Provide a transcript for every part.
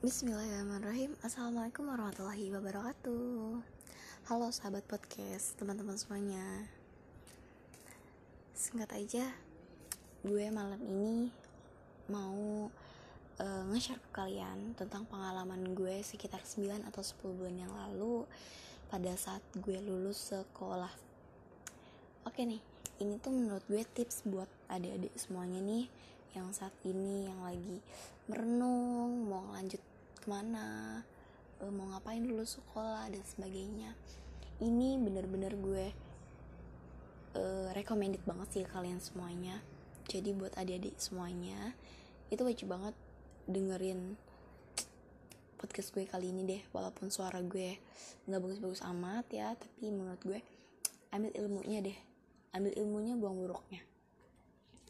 Bismillahirrahmanirrahim. Assalamualaikum warahmatullahi wabarakatuh. Halo sahabat podcast Teman-teman semuanya. Singkat aja Gue malam ini Mau uh, Nge-share ke kalian Tentang pengalaman gue Sekitar 9 atau 10 bulan yang lalu Pada saat gue lulus sekolah. Oke nih Ini tuh menurut gue tips buat adik-adik semuanya nih yang saat ini yang lagi merenung mau ke mana uh, mau ngapain dulu sekolah dan sebagainya. Ini bener-bener gue uh, recommended banget sih kalian semuanya. Jadi buat adik-adik semuanya itu wajib banget dengerin podcast gue kali ini deh. Walaupun suara gue nggak bagus-bagus amat ya tapi menurut gue ambil ilmunya deh. Ambil ilmunya buang buruknya.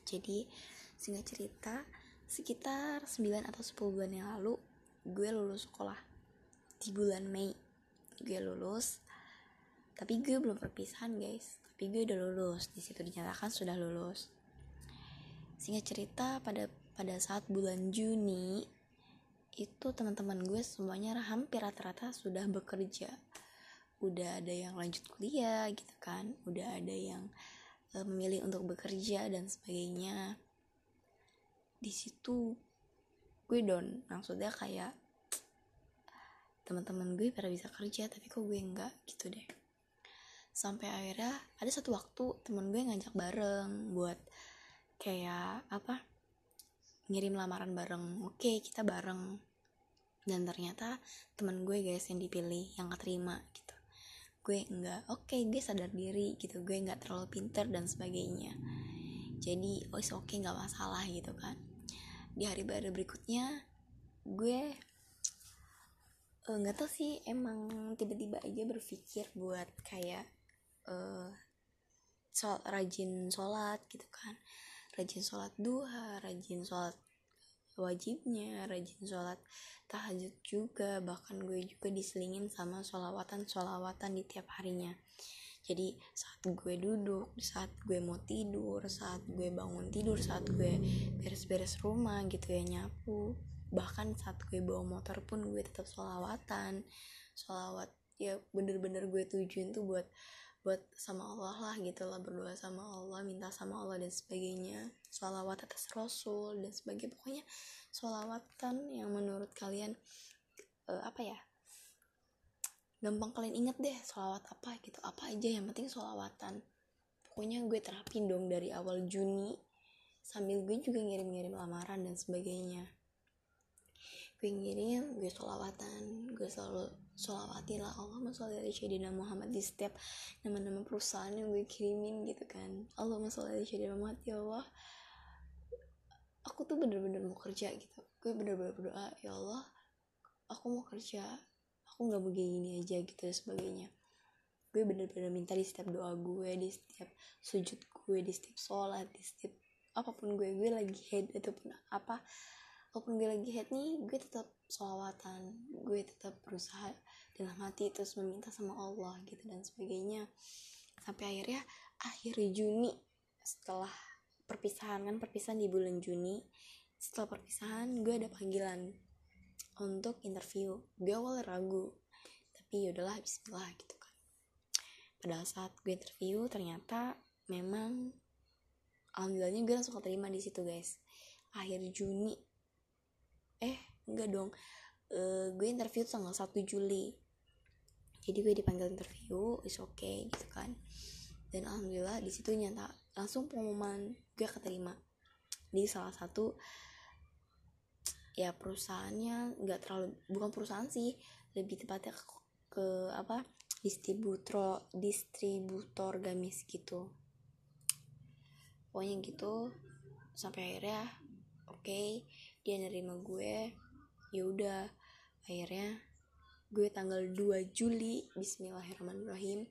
Jadi singkat cerita sekitar 9 atau 10 bulan yang lalu gue lulus sekolah di bulan Mei. Gue lulus tapi gue belum perpisahan guys. Tapi gue udah lulus di situ dinyatakan sudah lulus. Singkat cerita pada pada saat bulan Juni itu teman-teman gue semuanya hampir rata-rata sudah bekerja. Udah ada yang lanjut kuliah gitu kan. Udah ada yang uh, memilih untuk bekerja dan sebagainya. Di situ gue down. Maksudnya kayak teman-teman gue pada bisa kerja tapi kok gue enggak gitu deh. Sampai akhirnya ada satu waktu temen gue ngajak bareng buat kayak apa ngirim lamaran bareng. Oke kita bareng. Dan ternyata temen gue guys yang dipilih yang keterima gitu. Gue enggak oke gue sadar diri gitu. Gue enggak terlalu pinter dan sebagainya. Jadi oh oke okay, nggak masalah gitu kan di hari baru berikutnya gue eh, nggak uh, tau sih emang tiba-tiba aja berpikir buat kayak uh, sol rajin sholat gitu kan. Rajin sholat duha rajin sholat wajibnya rajin sholat tahajud juga bahkan gue juga diselingin sama sholawatan sholawatan di tiap harinya jadi saat gue duduk saat gue mau tidur saat gue bangun tidur saat gue beres-beres rumah gitu ya nyapu. Bahkan saat gue bawa motor pun gue tetap sholawatan. Sholawat ya bener-bener gue tujuin tuh buat buat sama Allah lah gitu lah berdoa sama Allah minta sama Allah dan sebagainya. Sholawat atas Rasul dan sebagainya. Pokoknya sholawatan yang menurut kalian uh, apa ya gampang kalian inget deh sholawat apa gitu. Apa aja yang penting sholawatan. Pokoknya gue terapin dong dari awal Juni sambil gue juga ngirim-ngirim lamaran dan sebagainya. Gue ngirim gue sholawatan gue selalu sholawatin lah Allah ala sayyidina Muhammad. Di setiap nama-nama perusahaan yang gue kirimin gitu kan. Allah sholli ala sayyidina Muhammad. Ya Allah aku tuh bener-bener mau kerja gitu. Gue bener-bener berdoa ya Allah aku mau kerja aku nggak begini aja gitu dan sebagainya. Gue bener-bener minta di setiap doa gue di setiap sujud gue di setiap sholat di setiap apa pun gue gue lagi head ataupun apa apa pun gue lagi head nih gue tetap sholawatan gue tetap berusaha dalam hati terus meminta sama Allah gitu dan sebagainya. Sampai akhirnya akhir Juni setelah perpisahan kan perpisahan di bulan Juni setelah perpisahan gue ada panggilan untuk interview. Gue awal ragu tapi yaudahlah Bismillah gitu kan. Pada saat gue interview ternyata memang alhamdulillahnya gue langsung keterima di situ guys. Akhir Juni. Eh enggak dong. Uh, gue interview tanggal 1 Juli. Jadi gue dipanggil interview is okay gitu kan. Dan alhamdulillah di situ nyata langsung pengumuman gue keterima. Di salah satu ya perusahaannya nggak terlalu bukan perusahaan sih lebih tepatnya ke, ke apa distributor distributor gamis gitu. Pokoknya gitu sampai akhirnya oke okay, dia nerima gue ya udah akhirnya gue tanggal 2 Juli Bismillahirrahmanirrahim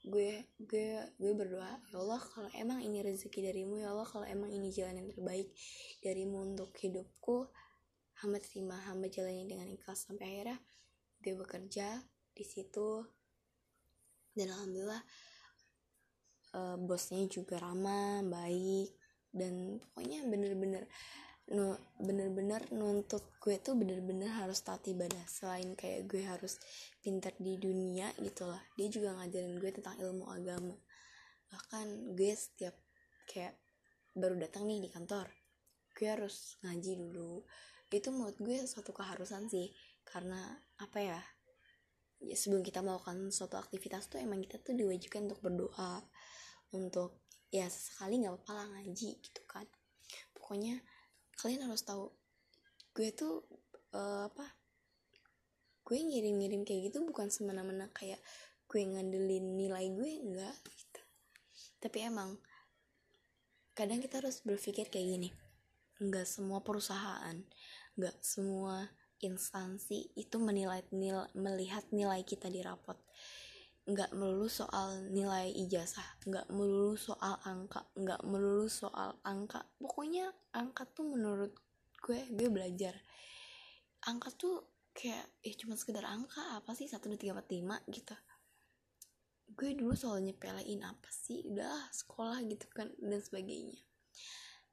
gue gue gue berdoa ya Allah kalau emang ini rezeki darimu ya Allah kalau emang ini jalan yang terbaik darimu untuk hidupku hamba terima hamba jalani dengan ikhlas. Sampai akhirnya gue bekerja di situ. Dan alhamdulillah uh, bosnya juga ramah baik dan pokoknya bener-bener no bener-bener nuntut gue tuh bener-bener harus taat ibadah. Selain kayak gue harus pinter di dunia gitu lah. Dia juga ngajarin gue tentang ilmu agama. Bahkan gue setiap kayak baru datang nih di kantor gue harus ngaji dulu. Itu menurut gue suatu keharusan sih. Karena apa ya ya sebelum kita melakukan suatu aktivitas tuh emang kita tuh diwajibkan untuk berdoa untuk ya sekali nggak apa-apa lah ngaji gitu kan. Pokoknya kalian harus tahu gue tuh uh, apa gue ngirim-ngirim kayak gitu bukan semena-mena kayak gue ngandelin nilai gue enggak gitu. Tapi emang kadang kita harus berpikir kayak gini enggak semua perusahaan enggak semua instansi itu menilai nil, melihat nilai kita di rapot nggak melulu soal nilai ijazah nggak melulu soal angka nggak melulu soal angka. Pokoknya angka tuh menurut gue gue belajar. Angka tuh kayak eh cuma sekedar angka apa sih? Satu dua tiga empat lima gitu. Gue dulu soalnya nyepelein apa sih? Udah sekolah gitu kan dan sebagainya.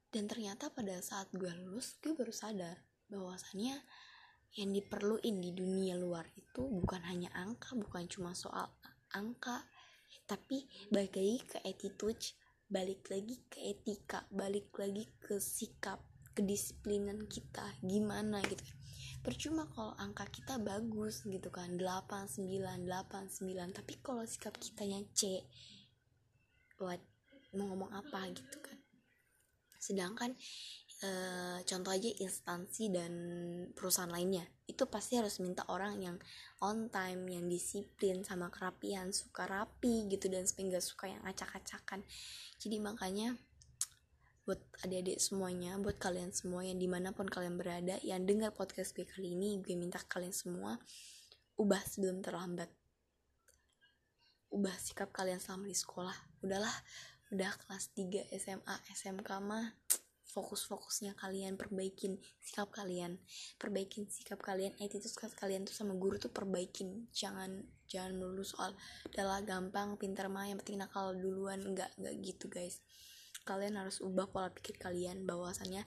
Dan ternyata pada saat gue lulus gue baru sadar bahwasannya yang diperluin di dunia luar itu bukan hanya angka bukan cuma soal angka. Tapi balik lagi ke attitude balik lagi ke etika balik lagi ke sikap kedisiplinan kita gimana gitu. Percuma kalau angka kita bagus gitu kan 89 89 tapi kalau sikap kitanya C buat mau ngomong apa gitu kan. Sedangkan e, contoh aja instansi dan perusahaan lainnya. Itu pasti harus minta orang yang on time yang disiplin sama kerapian suka rapi gitu dan sehingga suka yang acak-acakan. Jadi makanya buat adik-adik semuanya buat kalian semua yang di mana pun kalian berada yang dengar podcast gue kali ini gue minta kalian semua ubah sebelum terlambat. Ubah sikap kalian selama di sekolah. Udahlah udah kelas 3 SMA SMK mah fokus-fokusnya kalian perbaikin sikap kalian. Perbaikin sikap kalian attitude kalian tuh sama guru tuh perbaikin. Jangan jangan melulu soal adalah gampang pintar mah yang penting nakal duluan. Enggak enggak gitu guys. Kalian harus ubah pola pikir kalian bahwasannya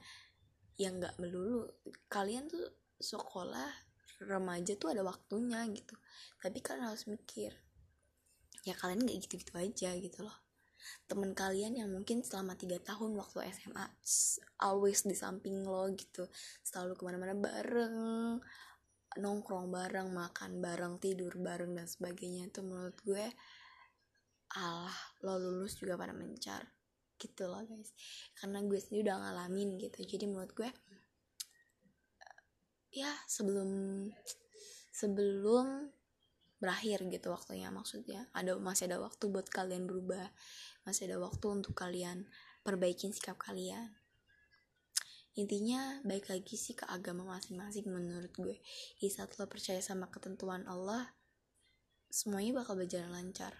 yang enggak melulu. Kalian tuh sekolah remaja tuh ada waktunya gitu. Tapi kalian harus mikir ya kalian nggak gitu-gitu aja gitu loh temen kalian yang mungkin selama tiga tahun waktu SMA always di samping lo gitu. Selalu ke mana-mana bareng nongkrong bareng makan bareng tidur bareng dan sebagainya. Itu menurut gue alah lo lulus juga pada mencar. Gitu loh guys. Karena gue sendiri udah ngalamin gitu. Jadi menurut gue ya sebelum sebelum berakhir gitu waktunya. Maksudnya ada masih ada waktu buat kalian berubah masih ada waktu untuk kalian perbaikin sikap kalian. Intinya baik lagi sih ke agama masing-masing menurut gue. Di saat lo percaya sama ketentuan Allah semuanya bakal berjalan lancar.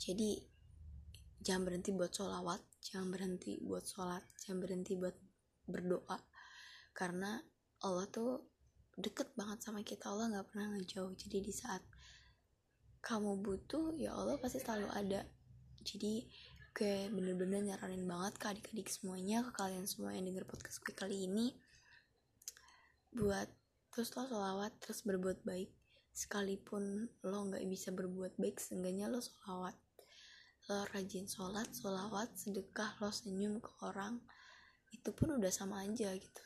Jadi jangan berhenti buat sholawat jangan berhenti buat sholat jangan berhenti buat berdoa. Karena Allah tuh deket banget sama kita Allah nggak pernah ngejauh. Jadi di saat kamu butuh ya Allah pasti selalu ada jadi gue bener-bener nyaranin banget ke adik-adik semuanya ke kalian semua yang denger podcast gue kali ini. Buat terus lo sholawat terus berbuat baik. Sekalipun lo nggak bisa berbuat baik seenggaknya lo sholawat. Lo rajin sholat sholawat sedekah lo senyum ke orang. Itu pun udah sama aja gitu.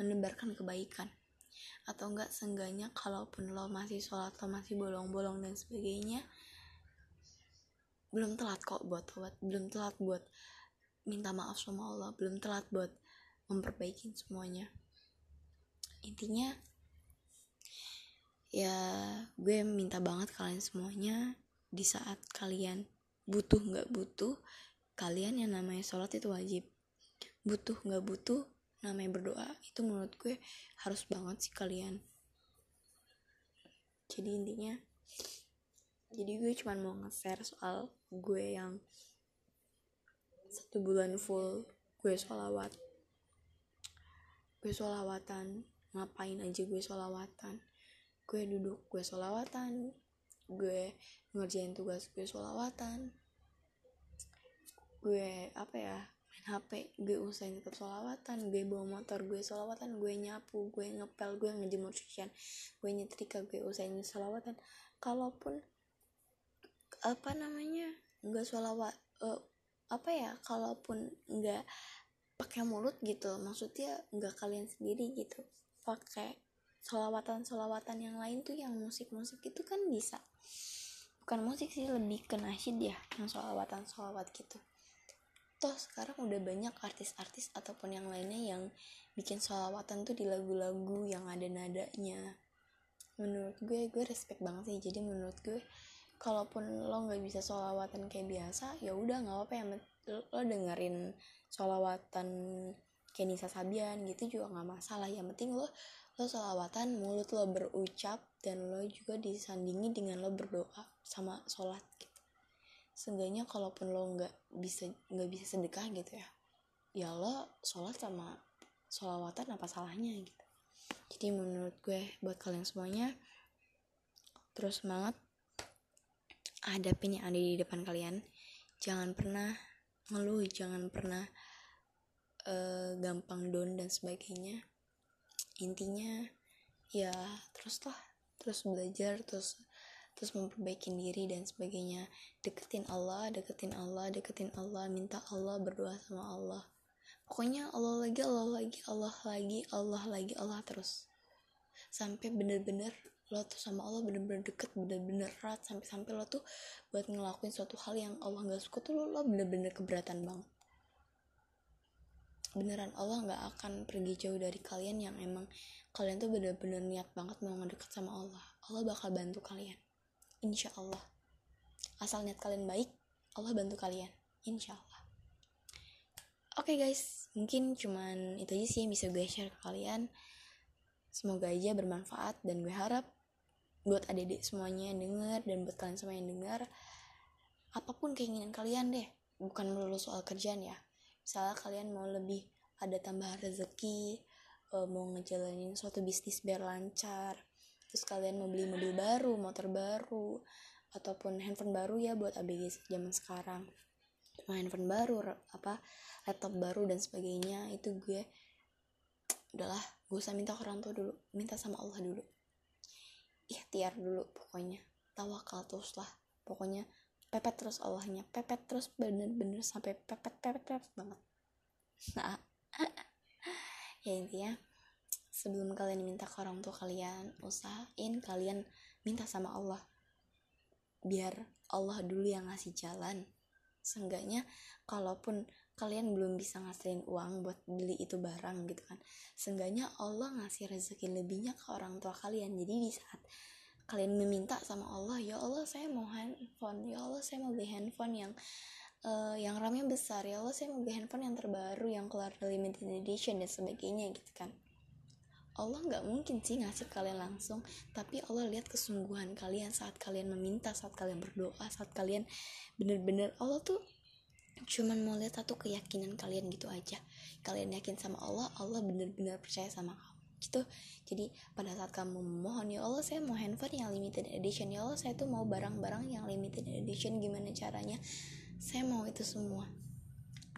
Menebarkan kebaikan. Atau enggak seenggaknya kalaupun lo masih sholat lo masih bolong-bolong dan sebagainya belum telat kok buat tobat belum telat buat minta maaf sama Allah belum telat buat memperbaiki semuanya. Intinya ya gue minta banget kalian semuanya di saat kalian butuh nggak butuh kalian yang namanya sholat itu wajib. Butuh nggak butuh namanya berdoa itu menurut gue harus banget sih kalian. Jadi intinya jadi gue cuman mau nge-share soal gue yang satu bulan full gue sholawat. Gue sholawatan ngapain aja gue sholawatan? Gue duduk gue sholawatan. Gue ngerjain tugas gue sholawatan. Gue apa ya main HP gue usahain tetap sholawatan. Gue bawa motor gue sholawatan. Gue nyapu gue ngepel gue ngejemur cucian. Gue nyetrika gue usahain sholawatan. Kalaupun apa namanya nggak sholawat uh, apa ya kalaupun nggak pakai mulut gitu maksudnya nggak kalian sendiri gitu. Pakai solawatan solawatan yang lain tuh yang musik musik itu kan bisa. Bukan musik sih lebih ke nasyid ya yang solawatan solawat gitu. Toh sekarang udah banyak artis-artis ataupun yang lainnya yang bikin solawatan tuh di lagu-lagu yang ada nadanya. Menurut gue gue respect banget sih. Jadi menurut gue kalaupun lo nggak bisa solawatan kayak biasa ya udah nggak apa-apa. Ya lo dengerin solawatan kayak Nisa Sabian gitu juga nggak masalah. Yang penting lo lo solawatan mulut lo berucap dan lo juga disandingi dengan lo berdoa sama sholat gitu. Seenggaknya kalaupun lo nggak bisa nggak bisa sedekah gitu ya ya lo sholat sama sholawatan apa salahnya gitu. Jadi menurut gue buat kalian semuanya terus semangat hadapin yang ada di depan kalian. Jangan pernah ngeluh jangan pernah uh, gampang down dan sebagainya. Intinya ya teruslah terus belajar terus terus memperbaiki diri dan sebagainya. Deketin Allah deketin Allah deketin Allah minta Allah berdoa sama Allah. Pokoknya Allah lagi Allah lagi Allah lagi Allah lagi Allah terus. Sampai bener-bener lo tuh sama Allah bener-bener deket bener-bener erat sampai-sampai lo tuh buat ngelakuin suatu hal yang Allah nggak suka tuh lo, lo bener-bener keberatan banget. Beneran Allah nggak akan pergi jauh dari kalian yang emang kalian tuh bener-bener niat banget mau ngedeket sama Allah. Allah bakal bantu kalian. Insya Allah. Asal niat kalian baik Allah bantu kalian. Insya Allah. Oke okay guys. Mungkin cuman itu aja sih yang bisa gue share ke kalian semoga aja bermanfaat dan gue harap buat adik-adik semuanya yang denger dan buat kalian semua yang denger apa pun keinginan kalian deh bukan melulu soal kerjaan ya. Misalnya kalian mau lebih ada tambahan rezeki eh, mau ngejalanin suatu bisnis biar lancar terus kalian mau beli mobil baru motor baru ataupun handphone baru ya buat ABG zaman sekarang. Mau handphone baru apa laptop baru dan sebagainya itu gue udahlah gue usah minta orang tua dulu minta sama Allah dulu. Ikhtiar dulu pokoknya tawakal terus lah pokoknya pepet terus Allahnya pepet terus bener-bener sampai pepet pepet pepet banget. Nah ya intinya sebelum kalian minta ke orang tua kalian usahain kalian minta sama Allah. Biar Allah dulu yang ngasih jalan. Seenggaknya kalaupun kalian belum bisa ngasihin uang buat beli itu barang gitu kan. Seenggaknya Allah ngasih rezeki lebihnya ke orang tua kalian. Jadi di saat kalian meminta sama Allah ya Allah saya mau handphone. Ya Allah saya mau beli handphone yang uh, yang RAM-nya besar. Ya Allah saya mau beli handphone yang terbaru yang keluar limited edition dan sebagainya gitu kan. Allah nggak mungkin sih ngasih kalian langsung tapi Allah lihat kesungguhan kalian saat kalian meminta saat kalian berdoa saat kalian bener-bener Allah tuh cuman mau lihat satu keyakinan kalian gitu aja. Kalian yakin sama Allah Allah bener-bener percaya sama kamu gitu. Jadi pada saat kamu memohon ya Allah saya mau handphone yang limited edition. Ya Allah saya tuh mau barang-barang yang limited edition. Gimana caranya? Saya mau itu semua.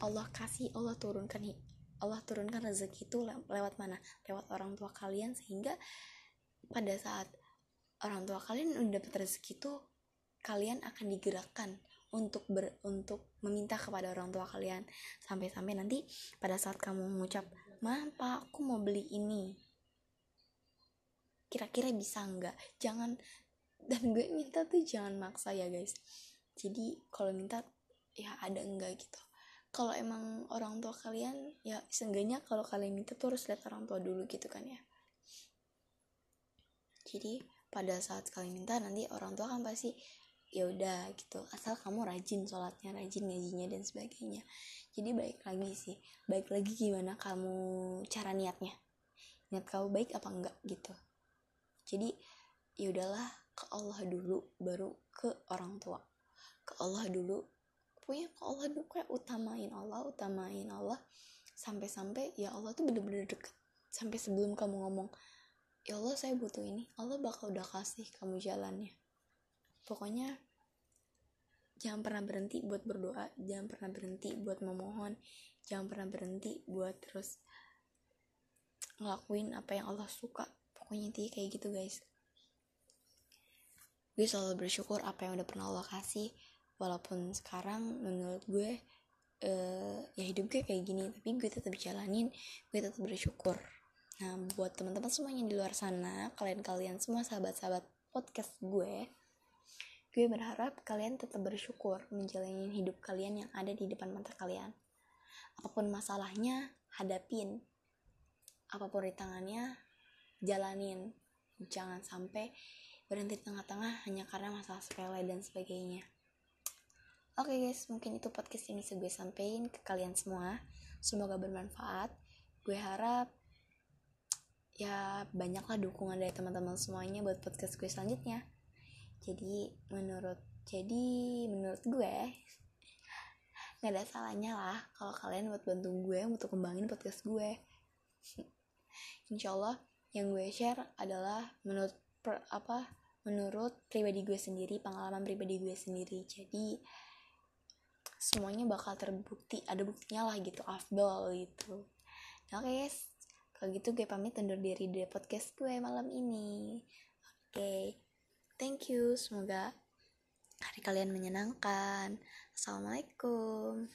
Allah kasih Allah turunkan Allah turunkan rezeki itu lewat mana? Lewat orang tua kalian sehingga pada saat orang tua kalian udah dapat rezeki itu kalian akan digerakkan untuk ber untuk meminta kepada orang tua kalian. Sampai-sampai nanti pada saat kamu mengucap ma pak aku mau beli ini. Kira-kira bisa nggak? Jangan dan gue minta tuh jangan maksa ya guys. Jadi kalau minta ya ada enggak gitu. Kalau emang orang tua kalian ya seenggaknya kalau kalian minta tuh harus lihat orang tua dulu gitu kan ya. Jadi pada saat kalian minta nanti orang tua kan pasti ya udah gitu. Asal kamu rajin sholatnya rajin ngajinya dan sebagainya. Jadi baik lagi sih. Baik lagi gimana kamu cara niatnya? Niat kamu baik apa enggak gitu. Jadi ya udahlah ke Allah dulu baru ke orang tua. Ke Allah dulu. Pokoknya ke Allah dulu kayak utamain Allah utamain Allah. Sampai-sampai ya Allah tuh bener-bener deket. Sampai sebelum kamu ngomong ya Allah saya butuh ini. Allah bakal udah kasih kamu jalannya pokoknya jangan pernah berhenti buat berdoa jangan pernah berhenti buat memohon jangan pernah berhenti buat terus ngelakuin apa yang Allah suka. Pokoknya intinya kayak gitu guys. Gue selalu bersyukur apa yang udah pernah Allah kasih. Walaupun sekarang menurut gue uh, ya hidup gue kayak gini tapi gue tetap jalanin gue tetap bersyukur. Nah buat teman-teman semuanya di luar sana kalian-kalian semua sahabat-sahabat podcast gue gue berharap kalian tetap bersyukur menjalani hidup kalian yang ada di depan mata kalian. Apa pun masalahnya hadapin. Apa pun di tangannya jalanin. Jangan sampai berhenti tengah-tengah hanya karena masalah sepele dan sebagainya. Oke okay guys mungkin itu podcast ini bisa gue sampein ke kalian semua. Semoga bermanfaat. Gue harap ya banyaklah dukungan dari teman-teman semuanya buat podcast gue selanjutnya jadi menurut jadi menurut gue nggak ada salahnya lah kalau kalian buat bantu gue untuk kembangin podcast gue. Insyaallah yang gue share adalah menurut per, apa menurut pribadi gue sendiri pengalaman pribadi gue sendiri. Jadi semuanya bakal terbukti ada buktinya lah gitu afdol gitu. Nah, oke okay, guys. Kalau gitu gue pamit undur diri dari podcast gue malam ini. Oke. okay. Thank you. Semoga hari kalian menyenangkan. Assalamualaikum